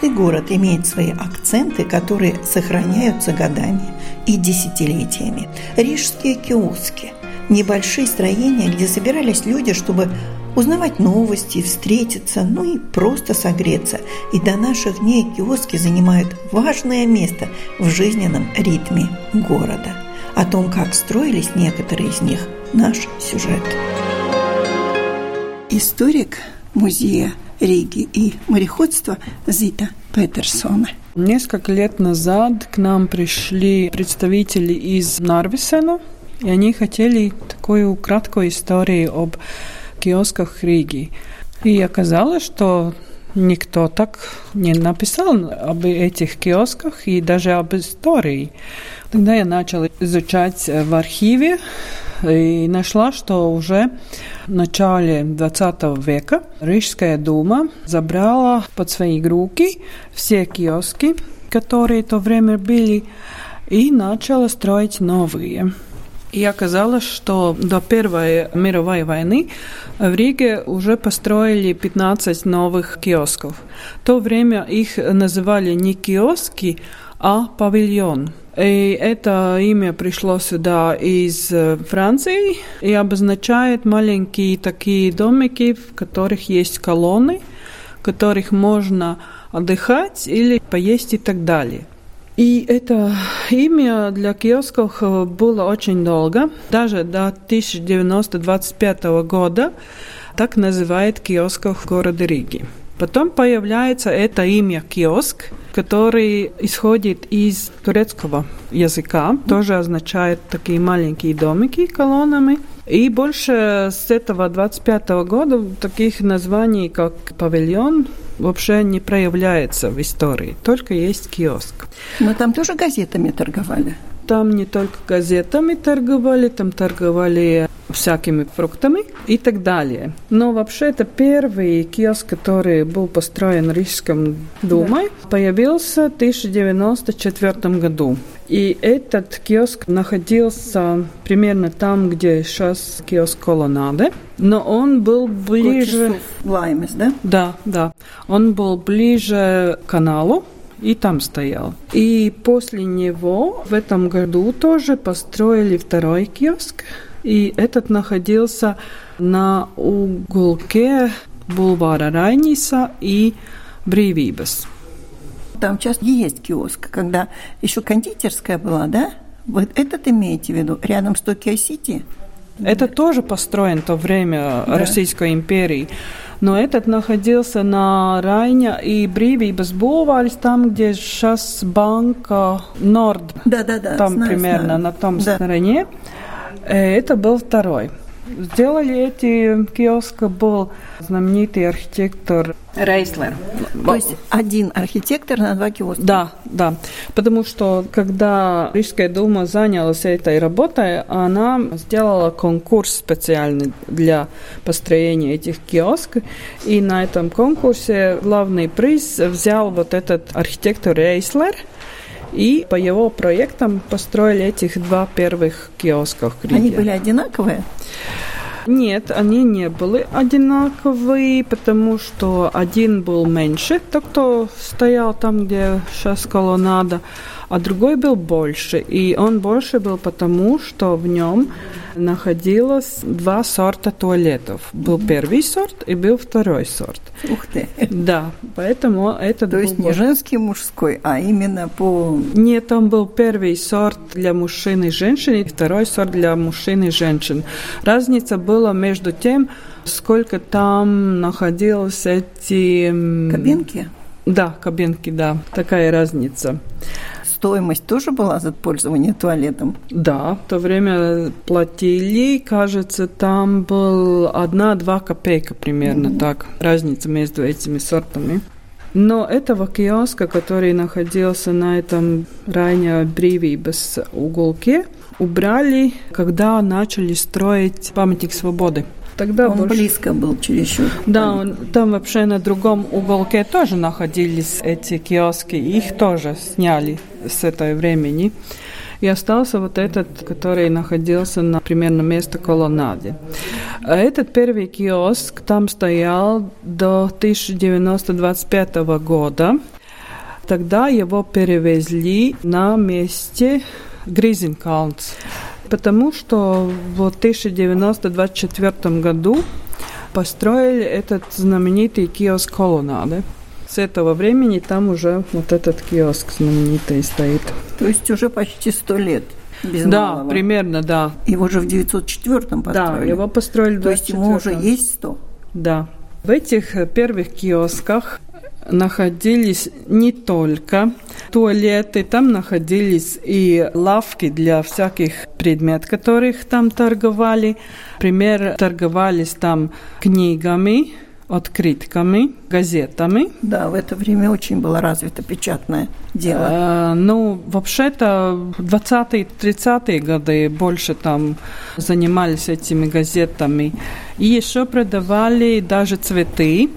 Каждый город имеет свои акценты, которые сохраняются годами и десятилетиями. Рижские киоски – небольшие строения, где собирались люди, чтобы узнавать новости, встретиться, ну и просто согреться. И до наших дней киоски занимают важное место в жизненном ритме города. О том, как строились некоторые из них, наш сюжет. Историк музея Риги и мореходства Зита Петерсона. Несколько лет назад к нам пришли представители из Нарвисена, и они хотели такую краткую историю об киосках Риги. И оказалось, что никто так не написал об этих киосках и даже об истории. Тогда я начала изучать в архиве и нашла, что уже в начале 20 века Рижская дума забрала под свои руки все киоски, которые в то время были, и начала строить новые. И оказалось, что до Первой мировой войны в Риге уже построили 15 новых киосков. В то время их называли не киоски, а павильон. И это имя пришло сюда из Франции и обозначает маленькие такие домики, в которых есть колонны, в которых можно отдыхать или поесть и так далее. И это имя для киосков было очень долго, даже до 1925 года так называют киосков города Риги. Потом появляется это имя киоск, который исходит из турецкого языка, тоже означает такие маленькие домики колоннами. И больше с этого 25 года таких названий, как павильон, вообще не проявляется в истории, только есть киоск. Но там тоже газетами торговали? Там не только газетами торговали, там торговали всякими фруктами и так далее. Но вообще это первый киоск, который был построен Рижском Думой, да. появился в 1994 году. И этот киоск находился примерно там, где сейчас киоск Колонады, но он был ближе... Лаймес, да? Да, да. Он был ближе к каналу, и там стоял. И после него в этом году тоже построили второй киоск, и этот находился на уголке бульвара Райниса и Брейвибас. Там часто есть киоск, когда еще кондитерская была, да? Вот этот имеете в виду, рядом с Токио-Сити? Это тоже построен в то время да. Российской империи. Но этот находился на Raiņa и Брīvības bulvāris, там, где сейчас банка Норд. Да-да-да. Там знаю, примерно знаю. на том да. стороне. Э, это был второй. Сделали эти киоски был знаменитый архитектор Рейслер. То есть один архитектор на два киоска. Да, да. Потому что когда Рижская дума занялась этой работой, она сделала конкурс специальный для построения этих киосков. И на этом конкурсе главный приз взял вот этот архитектор Рейслер – и по его проектам построили этих два первых киосков. Они были одинаковые? Нет, они не были одинаковые, потому что один был меньше, тот, кто стоял там, где сейчас колоннада, а другой был больше. И он больше был потому, что в нем находилось два сорта туалетов. Был первый сорт и был второй сорт. Ух ты! Да, поэтому это То есть не женский, мужской, а именно по... Нет, там был первый сорт для мужчин и женщин, и второй сорт для мужчин и женщин. Разница была между тем, сколько там находилось эти... Кабинки? Да, кабинки, да. Такая разница. Стоимость тоже была за пользование туалетом? Да, в то время платили, кажется, там был одна-два копейка примерно mm-hmm. так, разница между этими сортами. Но этого киоска, который находился на этом районе Брīvības уголке, убрали, когда начали строить памятник свободы. Тогда он больше... близко был чересчур. Да, он, там вообще на другом уголке тоже находились эти киоски, их тоже сняли с этого времени. И остался вот этот, который находился на примерно место колоннаде. А этот первый киоск там стоял до 1925 года. Тогда его перевезли на месте Гризенкаунс, потому что в 1924 году построили этот знаменитый киоск колоннады. С этого времени там уже вот этот киоск знаменитый стоит. То есть уже почти сто лет. Без да, малого. примерно, да. Его же в 904-м построили. Да, его построили в То есть ему уже есть 100? Да. В этих первых киосках находились не только туалеты, там находились и лавки для всяких предметов, которых там торговали. Например, торговались там книгами, открытками, газетами. Да, в это время очень было развито печатное дело. А, ну, вообще-то в 20-30-е годы больше там занимались этими газетами. И еще продавали даже цветы.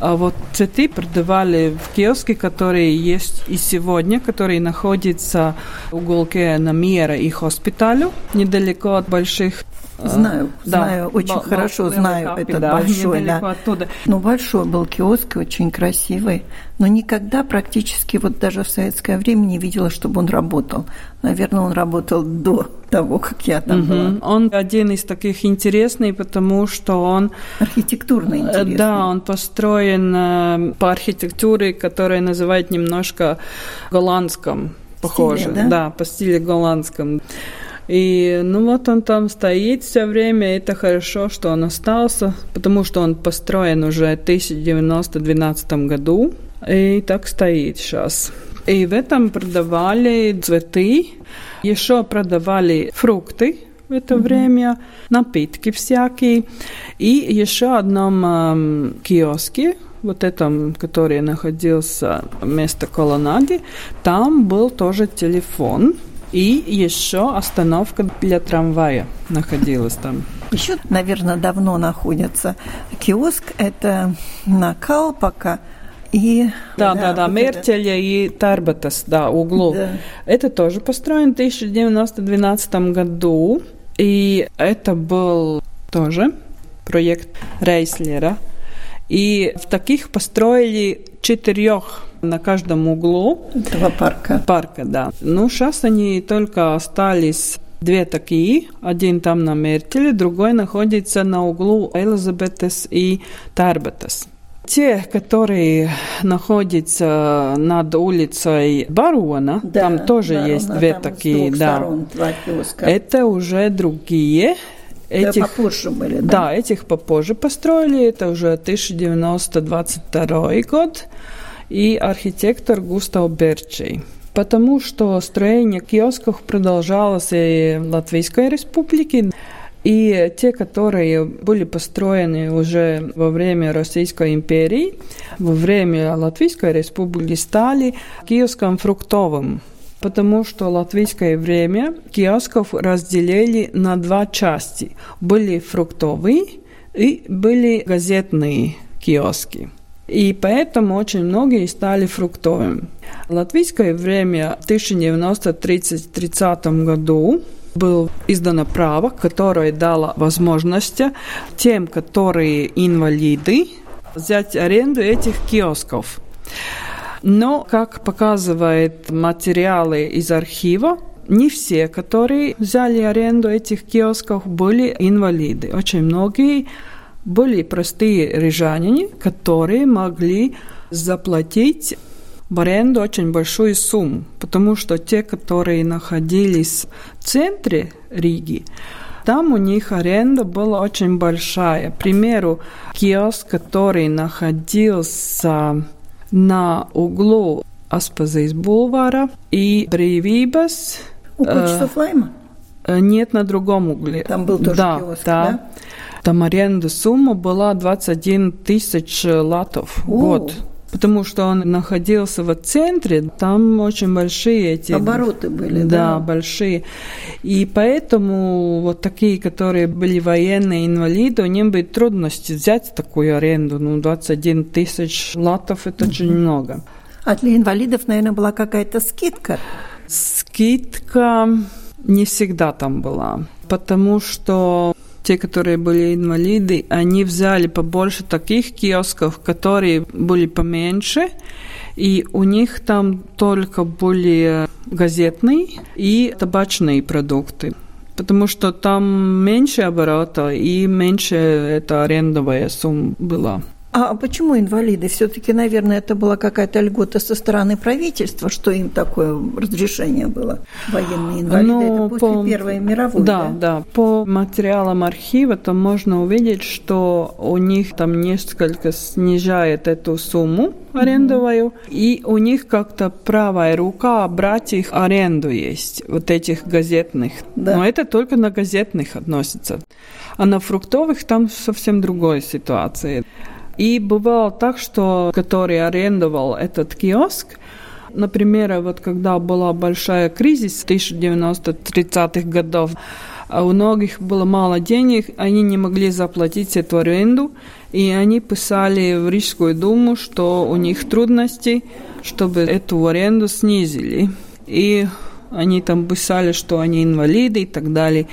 А вот цветы продавали в киоске, которые есть и сегодня, который находится в уголке Намира и Хоспиталю, недалеко от больших Знаю, да. знаю, очень Бал, хорошо знаю капи, этот да, большой, да. Оттуда. Ну, большой был киоск, очень красивый, но никогда практически, вот даже в советское время не видела, чтобы он работал. Наверное, он работал до того, как я там угу. была. Он один из таких интересных, потому что он... Архитектурно э, интересный. Да, он построен э, по архитектуре, которая называют немножко голландском похоже. Стиле, да? да, по стилю голландском. И ну вот он там стоит все время, это хорошо, что он остался, потому что он построен уже в 1912 году, и так стоит сейчас. И в этом продавали цветы, еще продавали фрукты, в это mm-hmm. время, напитки всякие. И еще одном эм, киоске, вот этом, который находился вместо колоннади, там был тоже телефон. И еще остановка для трамвая находилась там. Еще, наверное, давно находится киоск. Это на Калпака. И, да, да, да, да вот это... и Тарбатас, да, углу. Да. Это тоже построен в 1912 году. И это был тоже проект Рейслера. И в таких построили четырех на каждом углу. Этого парка. Парка, да. Ну, сейчас они только остались Две такие, один там на Мертеле, другой находится на углу Элизабетес и Тарбетес. Те, которые находятся над улицей Барона, да, там тоже Барона, есть две такие, да. Сторон, Это уже другие. Этих, да, попозже были, да? Да, этих попозже построили. Это уже 1922 год и архитектор Густав Берчей. Потому что строение киосков продолжалось и в Латвийской республике, и те, которые были построены уже во время Российской империи, во время Латвийской республики, стали киоском фруктовым потому что латвийское время киосков разделили на два части. Были фруктовые и были газетные киоски. И поэтому очень многие стали фруктовыми. Латвийское время в 1930 году было издано право, которое дало возможность тем, которые инвалиды, взять аренду этих киосков. Но, как показывают материалы из архива, не все, которые взяли аренду этих киосков, были инвалиды. Очень многие были простые рижане, которые могли заплатить в аренду очень большую сумму, потому что те, которые находились в центре Риги, там у них аренда была очень большая. К примеру, киоск, который находился на углу Аспазijas бульвара и Брīvības. У Кучесов Лайма? Нет, на другом угле. Там был тоже да, киоск, да? да? Там аренда сумма была 21 тысяч латов в год. Потому что он находился в центре, там очень большие эти... Обороты были, да? да. большие. И поэтому вот такие, которые были военные инвалиды, у них были трудности взять такую аренду. Ну, 21 тысяч латов – это очень много. А для инвалидов, наверное, была какая-то скидка. Скидка не всегда там была, потому что те, которые были инвалиды, они взяли побольше таких киосков, которые были поменьше, и у них там только были газетные и табачные продукты. Потому что там меньше оборота и меньше эта арендовая сумма была. А почему инвалиды? Все-таки, наверное, это была какая-то льгота со стороны правительства, что им такое разрешение было. Военные инвалиды. Ну, это после по- Первой мировой, Да, да. По материалам архива там можно увидеть, что у них там несколько снижает эту сумму арендовую, и у них как-то правая рука брать их аренду есть, вот этих газетных. Да. Но это только на газетных относится. А на фруктовых там совсем другая ситуация. И бывало так, что который арендовал этот киоск, Например, вот когда была большая кризис 1930-х годов, а у многих было мало денег, они не могли заплатить эту аренду, и они писали в Рижскую думу, что у них трудности, чтобы эту аренду снизили. И они там писали, что они инвалиды и так далее.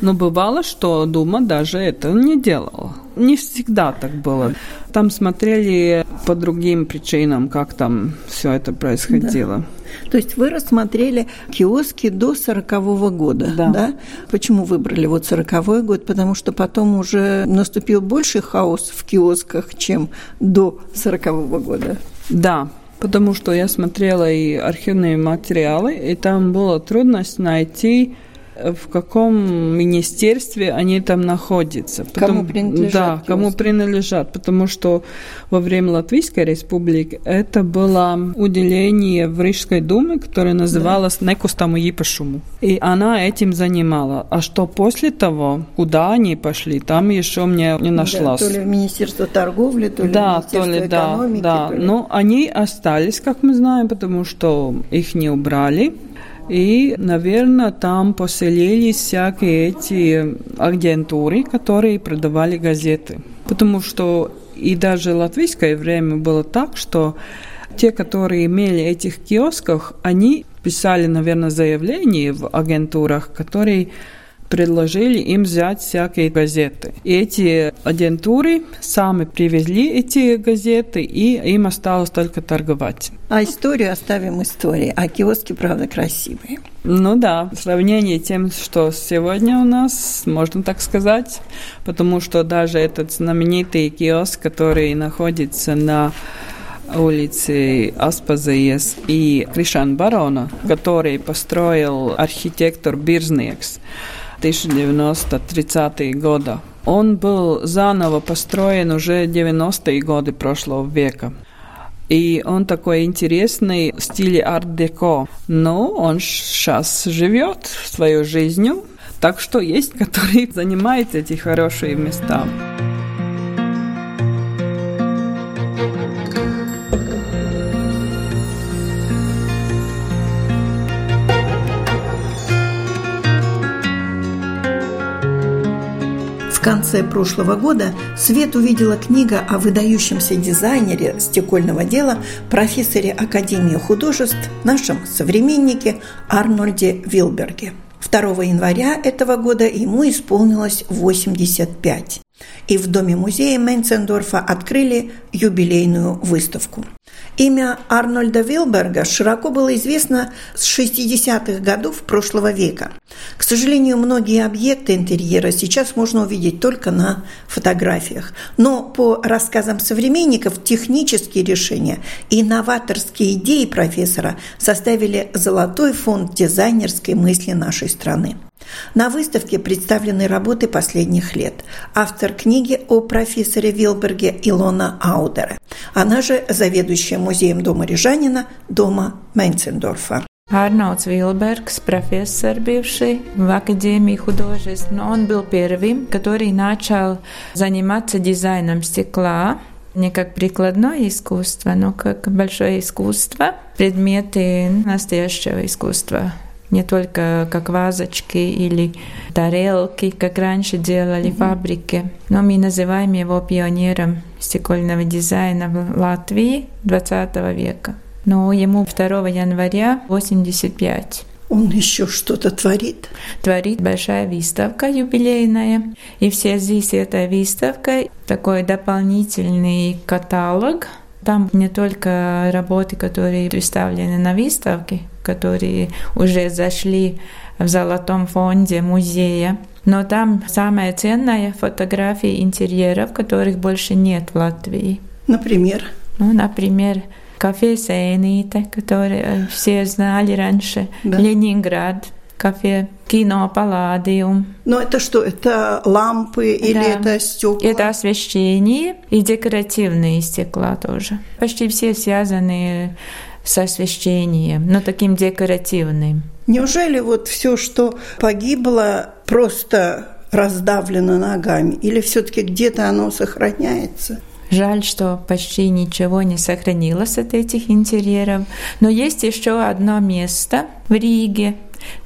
Но бывало, что Дума даже это не делала. Не всегда так было. Там смотрели по другим причинам, как там все это происходило. То есть вы рассмотрели киоски до 40 года, Да. Почему выбрали вот 40 год? Потому что потом уже наступил больший хаос в киосках, чем до 40 года. Да, потому что я смотрела и архивные материалы, и там была трудность найти в каком министерстве они там находятся. Кому принадлежат Да, кому принадлежат. Потому что во время Латвийской республики это было уделение в Рижской думе, которое называлось «Некустаму ипашуму». И она этим занимала. А что после того, куда они пошли, там еще мне не нашлось. Да, то ли в Министерство торговли, то ли в Да, то Министерство ли, да, экономики. да. то ли- Но они остались, как мы знаем, потому что их не убрали. И, наверное, там поселились всякие эти агентуры, которые продавали газеты. Потому что и даже латвийское время было так, что те, которые имели этих киосках, они писали, наверное, заявления в агентурах, которые предложили им взять всякие газеты. И эти агентуры сами привезли эти газеты, и им осталось только торговать. А историю оставим истории. А киоски, правда, красивые. Ну да, в сравнении с тем, что сегодня у нас, можно так сказать, потому что даже этот знаменитый киоск, который находится на улице Аспазиес и Кришан Барона, который построил архитектор Бирзнекс, 1930-е годы. Он был заново построен уже 90-е годы прошлого века. И он такой интересный в стиле арт-деко. Но он сейчас живет свою жизнью, так что есть, которые занимают эти хорошие места. Конце прошлого года Свет увидела книга о выдающемся дизайнере стекольного дела, профессоре Академии художеств, нашем современнике Арнольде Вилберге. 2 января этого года ему исполнилось 85. И в Доме-музея Менцендорфа открыли юбилейную выставку. Имя Арнольда Вилберга широко было известно с 60-х годов прошлого века. К сожалению, многие объекты интерьера сейчас можно увидеть только на фотографиях. Но по рассказам современников технические решения и новаторские идеи профессора составили золотой фонд дизайнерской мысли нашей страны. На выставке представлены работы последних лет. Автор книги о профессоре Вилберге Илона Аудера. Она же заведующая музеем Дома Рижанина, Дома Мейнцендорфа. Арнольds Вилбергс, профессор бывший в Академии художеств, но он был первым, который начал заниматься дизайном стекла не как прикладное искусство, но как большое искусство, предметы настоящего искусства не только как вазочки или тарелки, как раньше делали mm-hmm. фабрики. Но мы называем его пионером стекольного дизайна в Латвии 20 века. Но ему 2 января 85. Он еще что-то творит. Творит большая выставка юбилейная. И все здесь этой выставкой такой дополнительный каталог. Там не только работы, которые выставлены на выставке, которые уже зашли в золотом фонде музея, но там самая ценная фотографии интерьеров, которых больше нет в Латвии. Например? Ну, например, кафе Сейните, которое все знали раньше, да. Ленинград, кафе кино Палладиум. Но это что, это лампы да. или это стекла? Это освещение и декоративные стекла тоже. Почти все связаны с освещением, но таким декоративным. Неужели вот все, что погибло, просто раздавлено ногами? Или все-таки где-то оно сохраняется? Жаль, что почти ничего не сохранилось от этих интерьеров. Но есть еще одно место в Риге.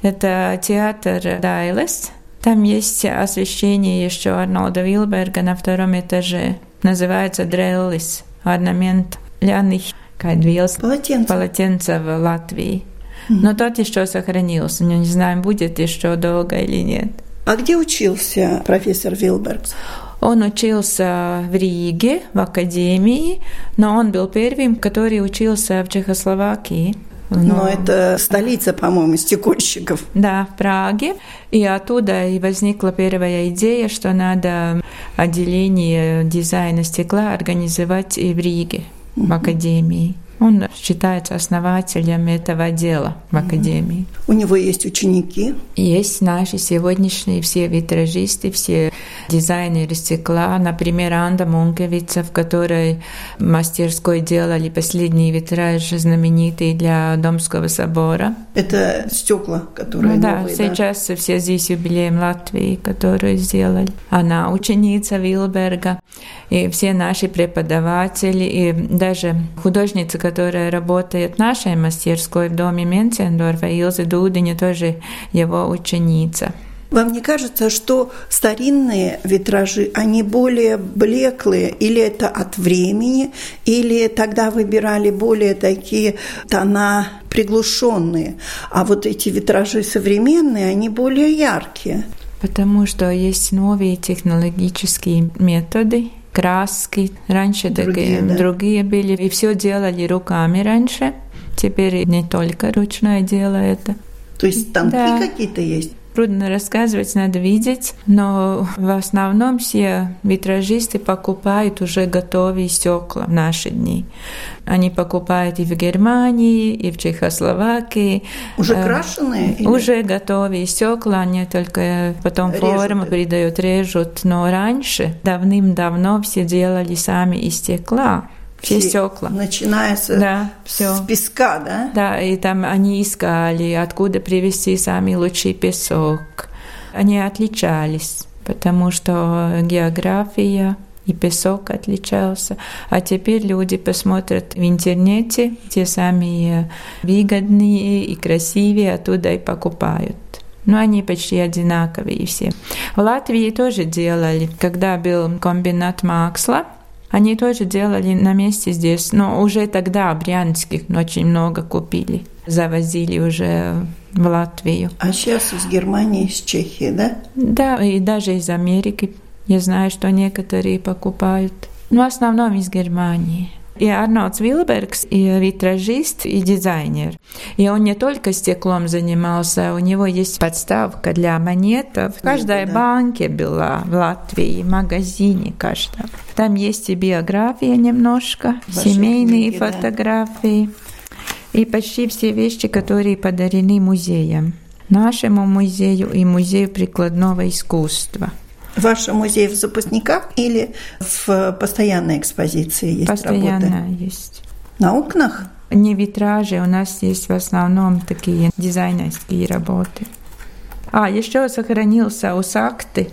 Это театр Дайлес. Там есть освещение еще Арнолда Вилберга на втором этаже. Называется Дреллис. Орнамент ляных кайдвилс. Полотенце. Полотенце в Латвии. Но тот еще сохранился. Не знаем, будет еще долго или нет. А где учился профессор Вилбергс? Он учился в Риге, в академии, но он был первым, который учился в Чехословакии. Но, но это столица, по-моему, стекольщиков. Да, в Праге. И оттуда и возникла первая идея, что надо отделение дизайна стекла организовать и в Риге, в академии. Он считается основателем этого дела в Академии. У него есть ученики? Есть наши сегодняшние все витражисты, все дизайнеры стекла. Например, Анда Мункевица, в которой мастерской делали последний витраж знаменитый для Домского собора. Это стекла, которые ну, да, новые, сейчас да? все здесь юбилеем Латвии, которые сделали. Она ученица Вилберга, и все наши преподаватели, и даже художница, которая работает в нашей мастерской в доме Менцендорфа, Илза Дудиня, тоже его ученица. Вам не кажется, что старинные витражи, они более блеклые, или это от времени, или тогда выбирали более такие тона приглушенные, а вот эти витражи современные, они более яркие? Потому что есть новые технологические методы, краски. Раньше другие, такие да. другие были. И все делали руками раньше. Теперь не только ручное дело это. То есть станки да. какие-то есть? Трудно рассказывать, надо видеть, но в основном все витражисты покупают уже готовые стекла в наши дни. Они покупают и в Германии, и в Чехословакии. Уже э, крашеные? Или? Уже готовые стекла, они только потом режут. форму придают, режут. Но раньше, давным-давно, все делали сами из стекла все стекла. Начиная с, да, все. с песка, да? Да, и там они искали, откуда привезти самый лучший песок. Они отличались, потому что география и песок отличался. А теперь люди посмотрят в интернете, те самые выгодные и красивые, оттуда и покупают. Но они почти одинаковые все. В Латвии тоже делали, когда был комбинат Максла, они тоже делали на месте здесь, но уже тогда брянских очень много купили. Завозили уже в Латвию. А сейчас из Германии, из Чехии, да? Да, и даже из Америки. Я знаю, что некоторые покупают. Но в основном из Германии. И Арнольд Вилбергс, и витражист, и дизайнер. И он не только стеклом занимался, у него есть подставка для монетов. В каждой да. банке была в Латвии, в магазине каждом. Там есть и биография немножко, Ваши семейные книги, фотографии. Да. И почти все вещи, которые подарены музеям. нашему музею и музею прикладного искусства. Ваш музей в запасниках или в постоянной экспозиции есть Постоянно работы? есть. На окнах? Не витражи, у нас есть в основном такие дизайнерские работы. А, еще сохранился у Сакты,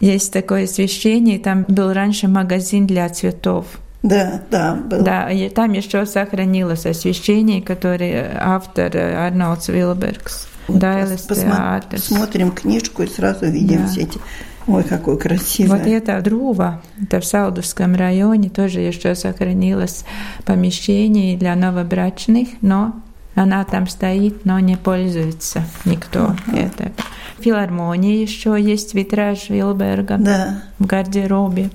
есть такое освещение, там был раньше магазин для цветов. Да, да, был. Да, и там еще сохранилось освещение, которое автор Арнольдс Вилбергс. Вот Дайлес посма- театр. Смотрим книжку и сразу видим Да. все эти. Ой, какой красивый. Вот это Друва, это в Саудовском районе, тоже еще сохранилось помещение для новобрачных, но она там стоит, но не пользуется никто. Это. В филармонии еще есть витраж Вилберга Да. в гардеробе.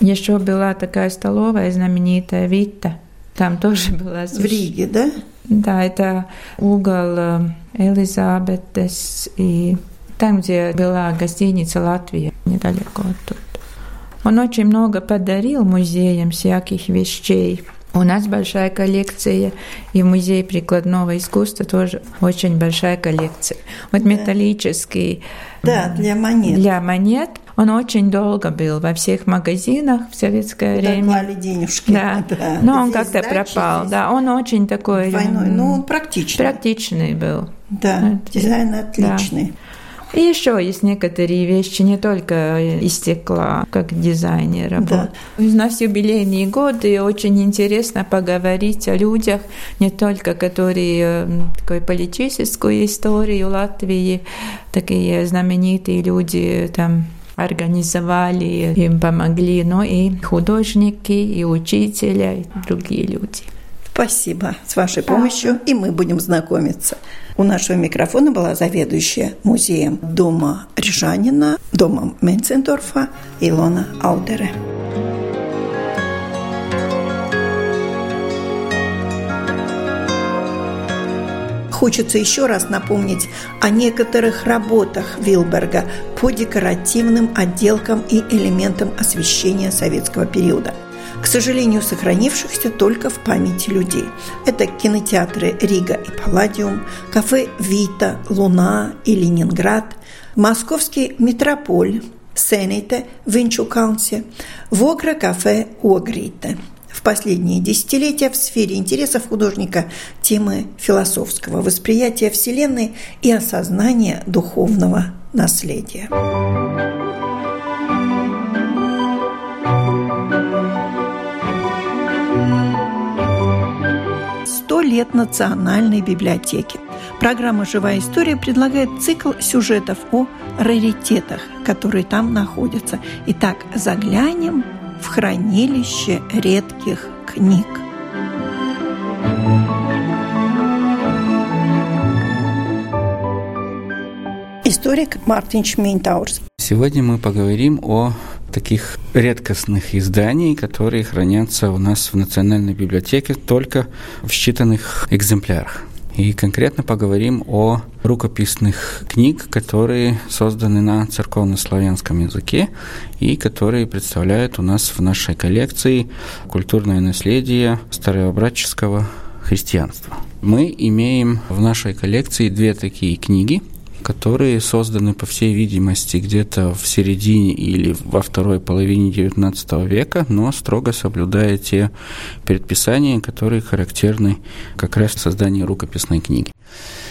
Еще была такая столовая знаменитая Вита. Там тоже была В Риге, да? Да, это угол э, Элизабетес и там, где была гостиница Латвия, недалеко оттуда. Он очень много подарил музеям всяких вещей. У нас большая коллекция, и в музее прикладного искусства тоже очень большая коллекция. Вот металлический Да, для монет. для монет, он очень долго был во всех магазинах в советское Куда время. клали денежки. Да. но он как-то пропал. здесь Да, он очень такой Двойной. Ну, он практичный. практичный был. Да, Это- дизайн отличный. И еще есть некоторые вещи не только из стекла, как дизайнер работает. У нас юбилейные годы, и очень интересно поговорить о людях, не только которые м, такой политическую историю Латвии, такие знаменитые люди там организовали, им помогли, но и художники, и учителя, и другие люди. Спасибо. С вашей помощью и мы будем знакомиться. У нашего микрофона была заведующая музеем дома Рижанина, домом Менцендорфа Илона Аудере. Хочется еще раз напомнить о некоторых работах Вилберга по декоративным отделкам и элементам освещения советского периода – к сожалению, сохранившихся только в памяти людей. Это кинотеатры Рига и Палладиум, кафе Вита, Луна и Ленинград, московский Метрополь, Сенейте в Инчукаунсе, Вогра кафе Огрите. В последние десятилетия в сфере интересов художника темы философского восприятия Вселенной и осознания духовного наследия. Лет Национальной библиотеки». Программа «Живая история» предлагает цикл сюжетов о раритетах, которые там находятся. Итак, заглянем в хранилище редких книг. Историк Мартин Шмейнтаурс. Сегодня мы поговорим о таких редкостных изданиях, которые хранятся у нас в Национальной библиотеке только в считанных экземплярах. И конкретно поговорим о рукописных книг, которые созданы на церковно-славянском языке и которые представляют у нас в нашей коллекции культурное наследие старообрядческого христианства. Мы имеем в нашей коллекции две такие книги – которые созданы, по всей видимости, где-то в середине или во второй половине XIX века, но строго соблюдая те предписания, которые характерны как раз созданию рукописной книги.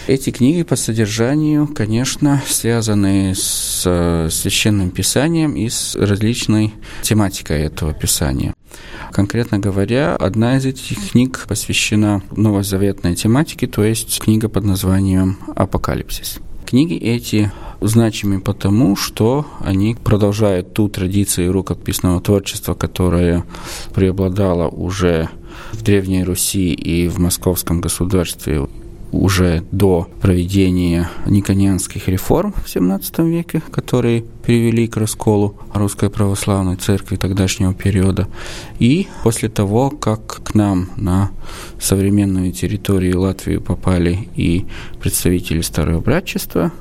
Эти книги по содержанию, конечно, связаны с священным писанием и с различной тематикой этого писания. Конкретно говоря, одна из этих книг посвящена новозаветной тематике, то есть книга под названием «Апокалипсис». Книги эти значимы потому, что они продолжают ту традицию рукописного творчества, которая преобладала уже в Древней Руси и в Московском государстве уже до проведения никонианских реформ в XVII веке, которые привели к расколу Русской Православной Церкви тогдашнего периода. И после того, как к нам на современную территорию Латвии попали и представители старого братчества,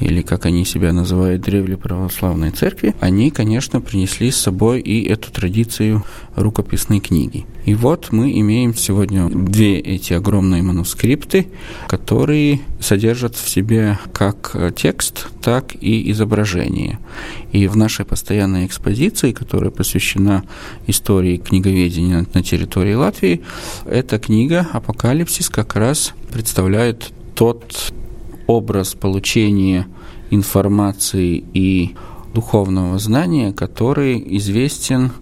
или как они себя называют, древле православной церкви, они, конечно, принесли с собой и эту традицию рукописной книги. И вот мы имеем сегодня две эти огромные манускрипты, которые содержат в себе как текст, так и изображение. И в нашей постоянной экспозиции, которая посвящена истории книговедения на территории Латвии, эта книга «Апокалипсис» как раз представляет тот образ получения информации и духовного знания, который известен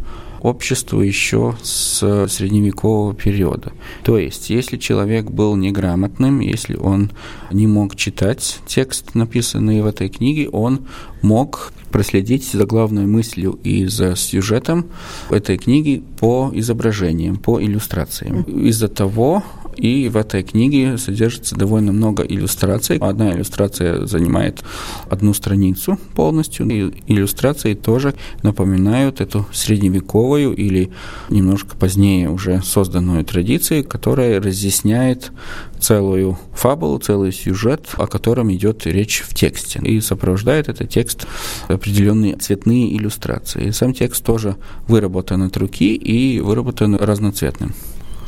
обществу еще с средневекового периода. То есть, если человек был неграмотным, если он не мог читать текст, написанный в этой книге, он мог проследить за главной мыслью и за сюжетом этой книги по изображениям, по иллюстрациям. Из-за того и в этой книге содержится довольно много иллюстраций. Одна иллюстрация занимает одну страницу полностью. И иллюстрации тоже напоминают эту средневековую или немножко позднее уже созданную традицию, которая разъясняет целую фабулу, целый сюжет, о котором идет речь в тексте. И сопровождает этот текст определенные цветные иллюстрации. Сам текст тоже выработан от руки и выработан разноцветным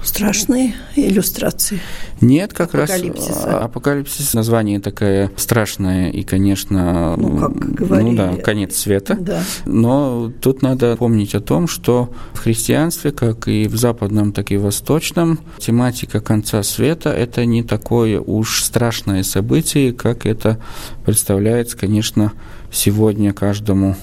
страшные иллюстрации? Нет, как раз Апокалипсис название такое страшное и, конечно, ну, как говорили. ну да, конец света. Да. Но тут надо помнить о том, что в христианстве, как и в западном, так и в восточном, тематика конца света – это не такое уж страшное событие, как это представляется, конечно, сегодня каждому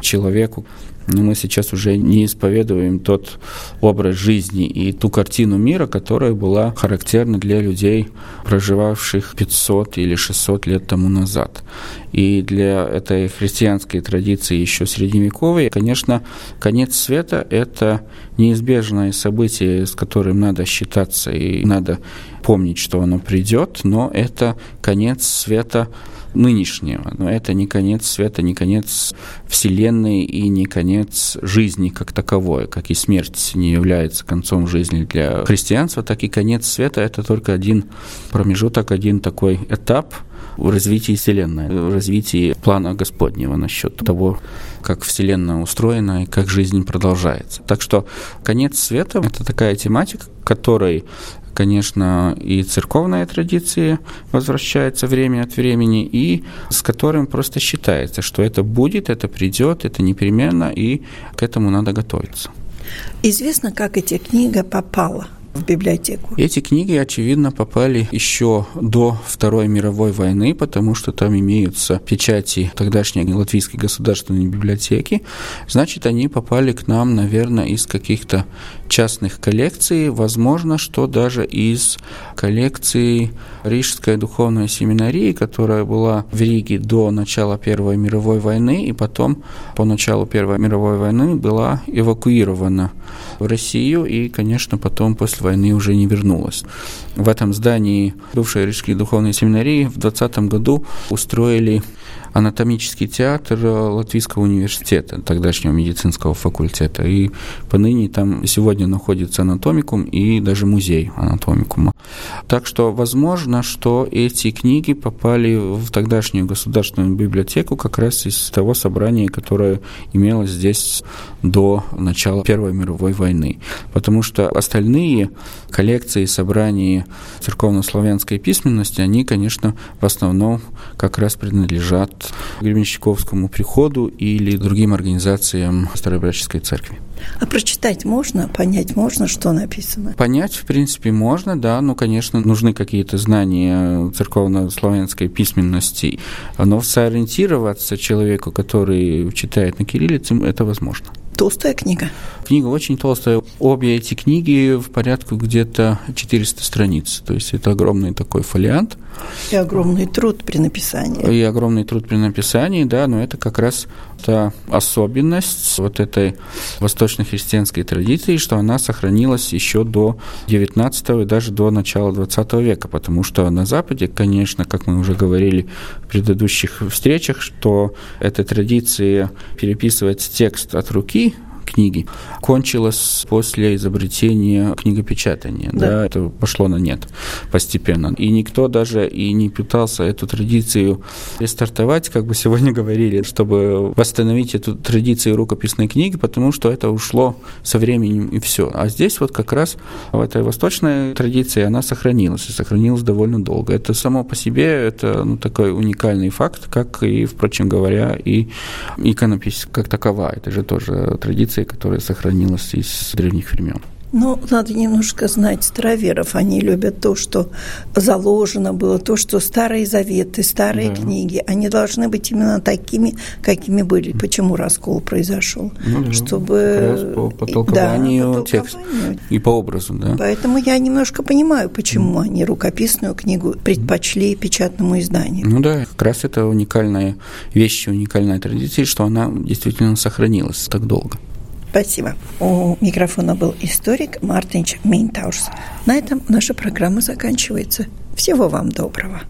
человеку но мы сейчас уже не исповедуем тот образ жизни и ту картину мира, которая была характерна для людей, проживавших 500 или 600 лет тому назад. И для этой христианской традиции еще средневековой, конечно, конец света – это неизбежное событие, с которым надо считаться и надо помнить, что оно придет, но это конец света нынешнего. Но это не конец света, не конец Вселенной и не конец жизни как таковой, как и смерть не является концом жизни для христианства, так и конец света – это только один промежуток, один такой этап в развитии Вселенной, в развитии плана Господнего насчет того, как Вселенная устроена и как жизнь продолжается. Так что конец света – это такая тематика, которой конечно, и церковная традиция возвращается время от времени, и с которым просто считается, что это будет, это придет, это непременно, и к этому надо готовиться. Известно, как эта книга попала в библиотеку? Эти книги, очевидно, попали еще до Второй мировой войны, потому что там имеются печати тогдашней Латвийской государственной библиотеки. Значит, они попали к нам, наверное, из каких-то частных коллекций, возможно, что даже из коллекции Рижской духовной семинарии, которая была в Риге до начала Первой мировой войны, и потом по началу Первой мировой войны была эвакуирована в Россию, и, конечно, потом после войны уже не вернулась. В этом здании бывшей Рижской духовной семинарии в 2020 году устроили анатомический театр Латвийского университета, тогдашнего медицинского факультета. И поныне там сегодня находится анатомикум и даже музей анатомикума. Так что возможно, что эти книги попали в тогдашнюю государственную библиотеку как раз из того собрания, которое имелось здесь до начала Первой мировой войны. Потому что остальные коллекции, собрания церковно-славянской письменности, они, конечно, в основном как раз принадлежат Гребенщиковскому приходу или другим организациям Старообрядческой церкви. А прочитать можно, понять можно, что написано? Понять, в принципе, можно, да, но, конечно, нужны какие-то знания церковно-славянской письменности, но сориентироваться человеку, который читает на кириллице, это возможно. Толстая книга? Книга очень толстая. Обе эти книги в порядку где-то 400 страниц. То есть это огромный такой фолиант. И огромный труд при написании. И огромный труд при написании, да, но это как раз та особенность вот этой восточно-христианской традиции, что она сохранилась еще до 19 и даже до начала 20 века, потому что на Западе, конечно, как мы уже говорили в предыдущих встречах, что эта традиция переписывать текст от руки книги, кончилось после изобретения книгопечатания. Да. Да, это пошло на нет постепенно. И никто даже и не пытался эту традицию рестартовать, как бы сегодня говорили, чтобы восстановить эту традицию рукописной книги, потому что это ушло со временем и все. А здесь вот как раз в этой восточной традиции она сохранилась, и сохранилась довольно долго. Это само по себе, это ну, такой уникальный факт, как и, впрочем говоря, и иконопись как такова. Это же тоже традиция, которая сохранилась из древних времен. Ну, надо немножко знать староверов. Они любят то, что заложено было, то, что старые заветы, старые да. книги, они должны быть именно такими, какими были. Почему раскол произошел? Ну, да. Чтобы... по, по толкованию да, текста и по образу, да. Поэтому я немножко понимаю, почему mm. они рукописную книгу предпочли печатному изданию. Ну да, как раз это уникальная вещь, уникальная традиция, что она действительно сохранилась так долго. Спасибо. У микрофона был историк Мартинч Мейнтаурс. На этом наша программа заканчивается. Всего вам доброго.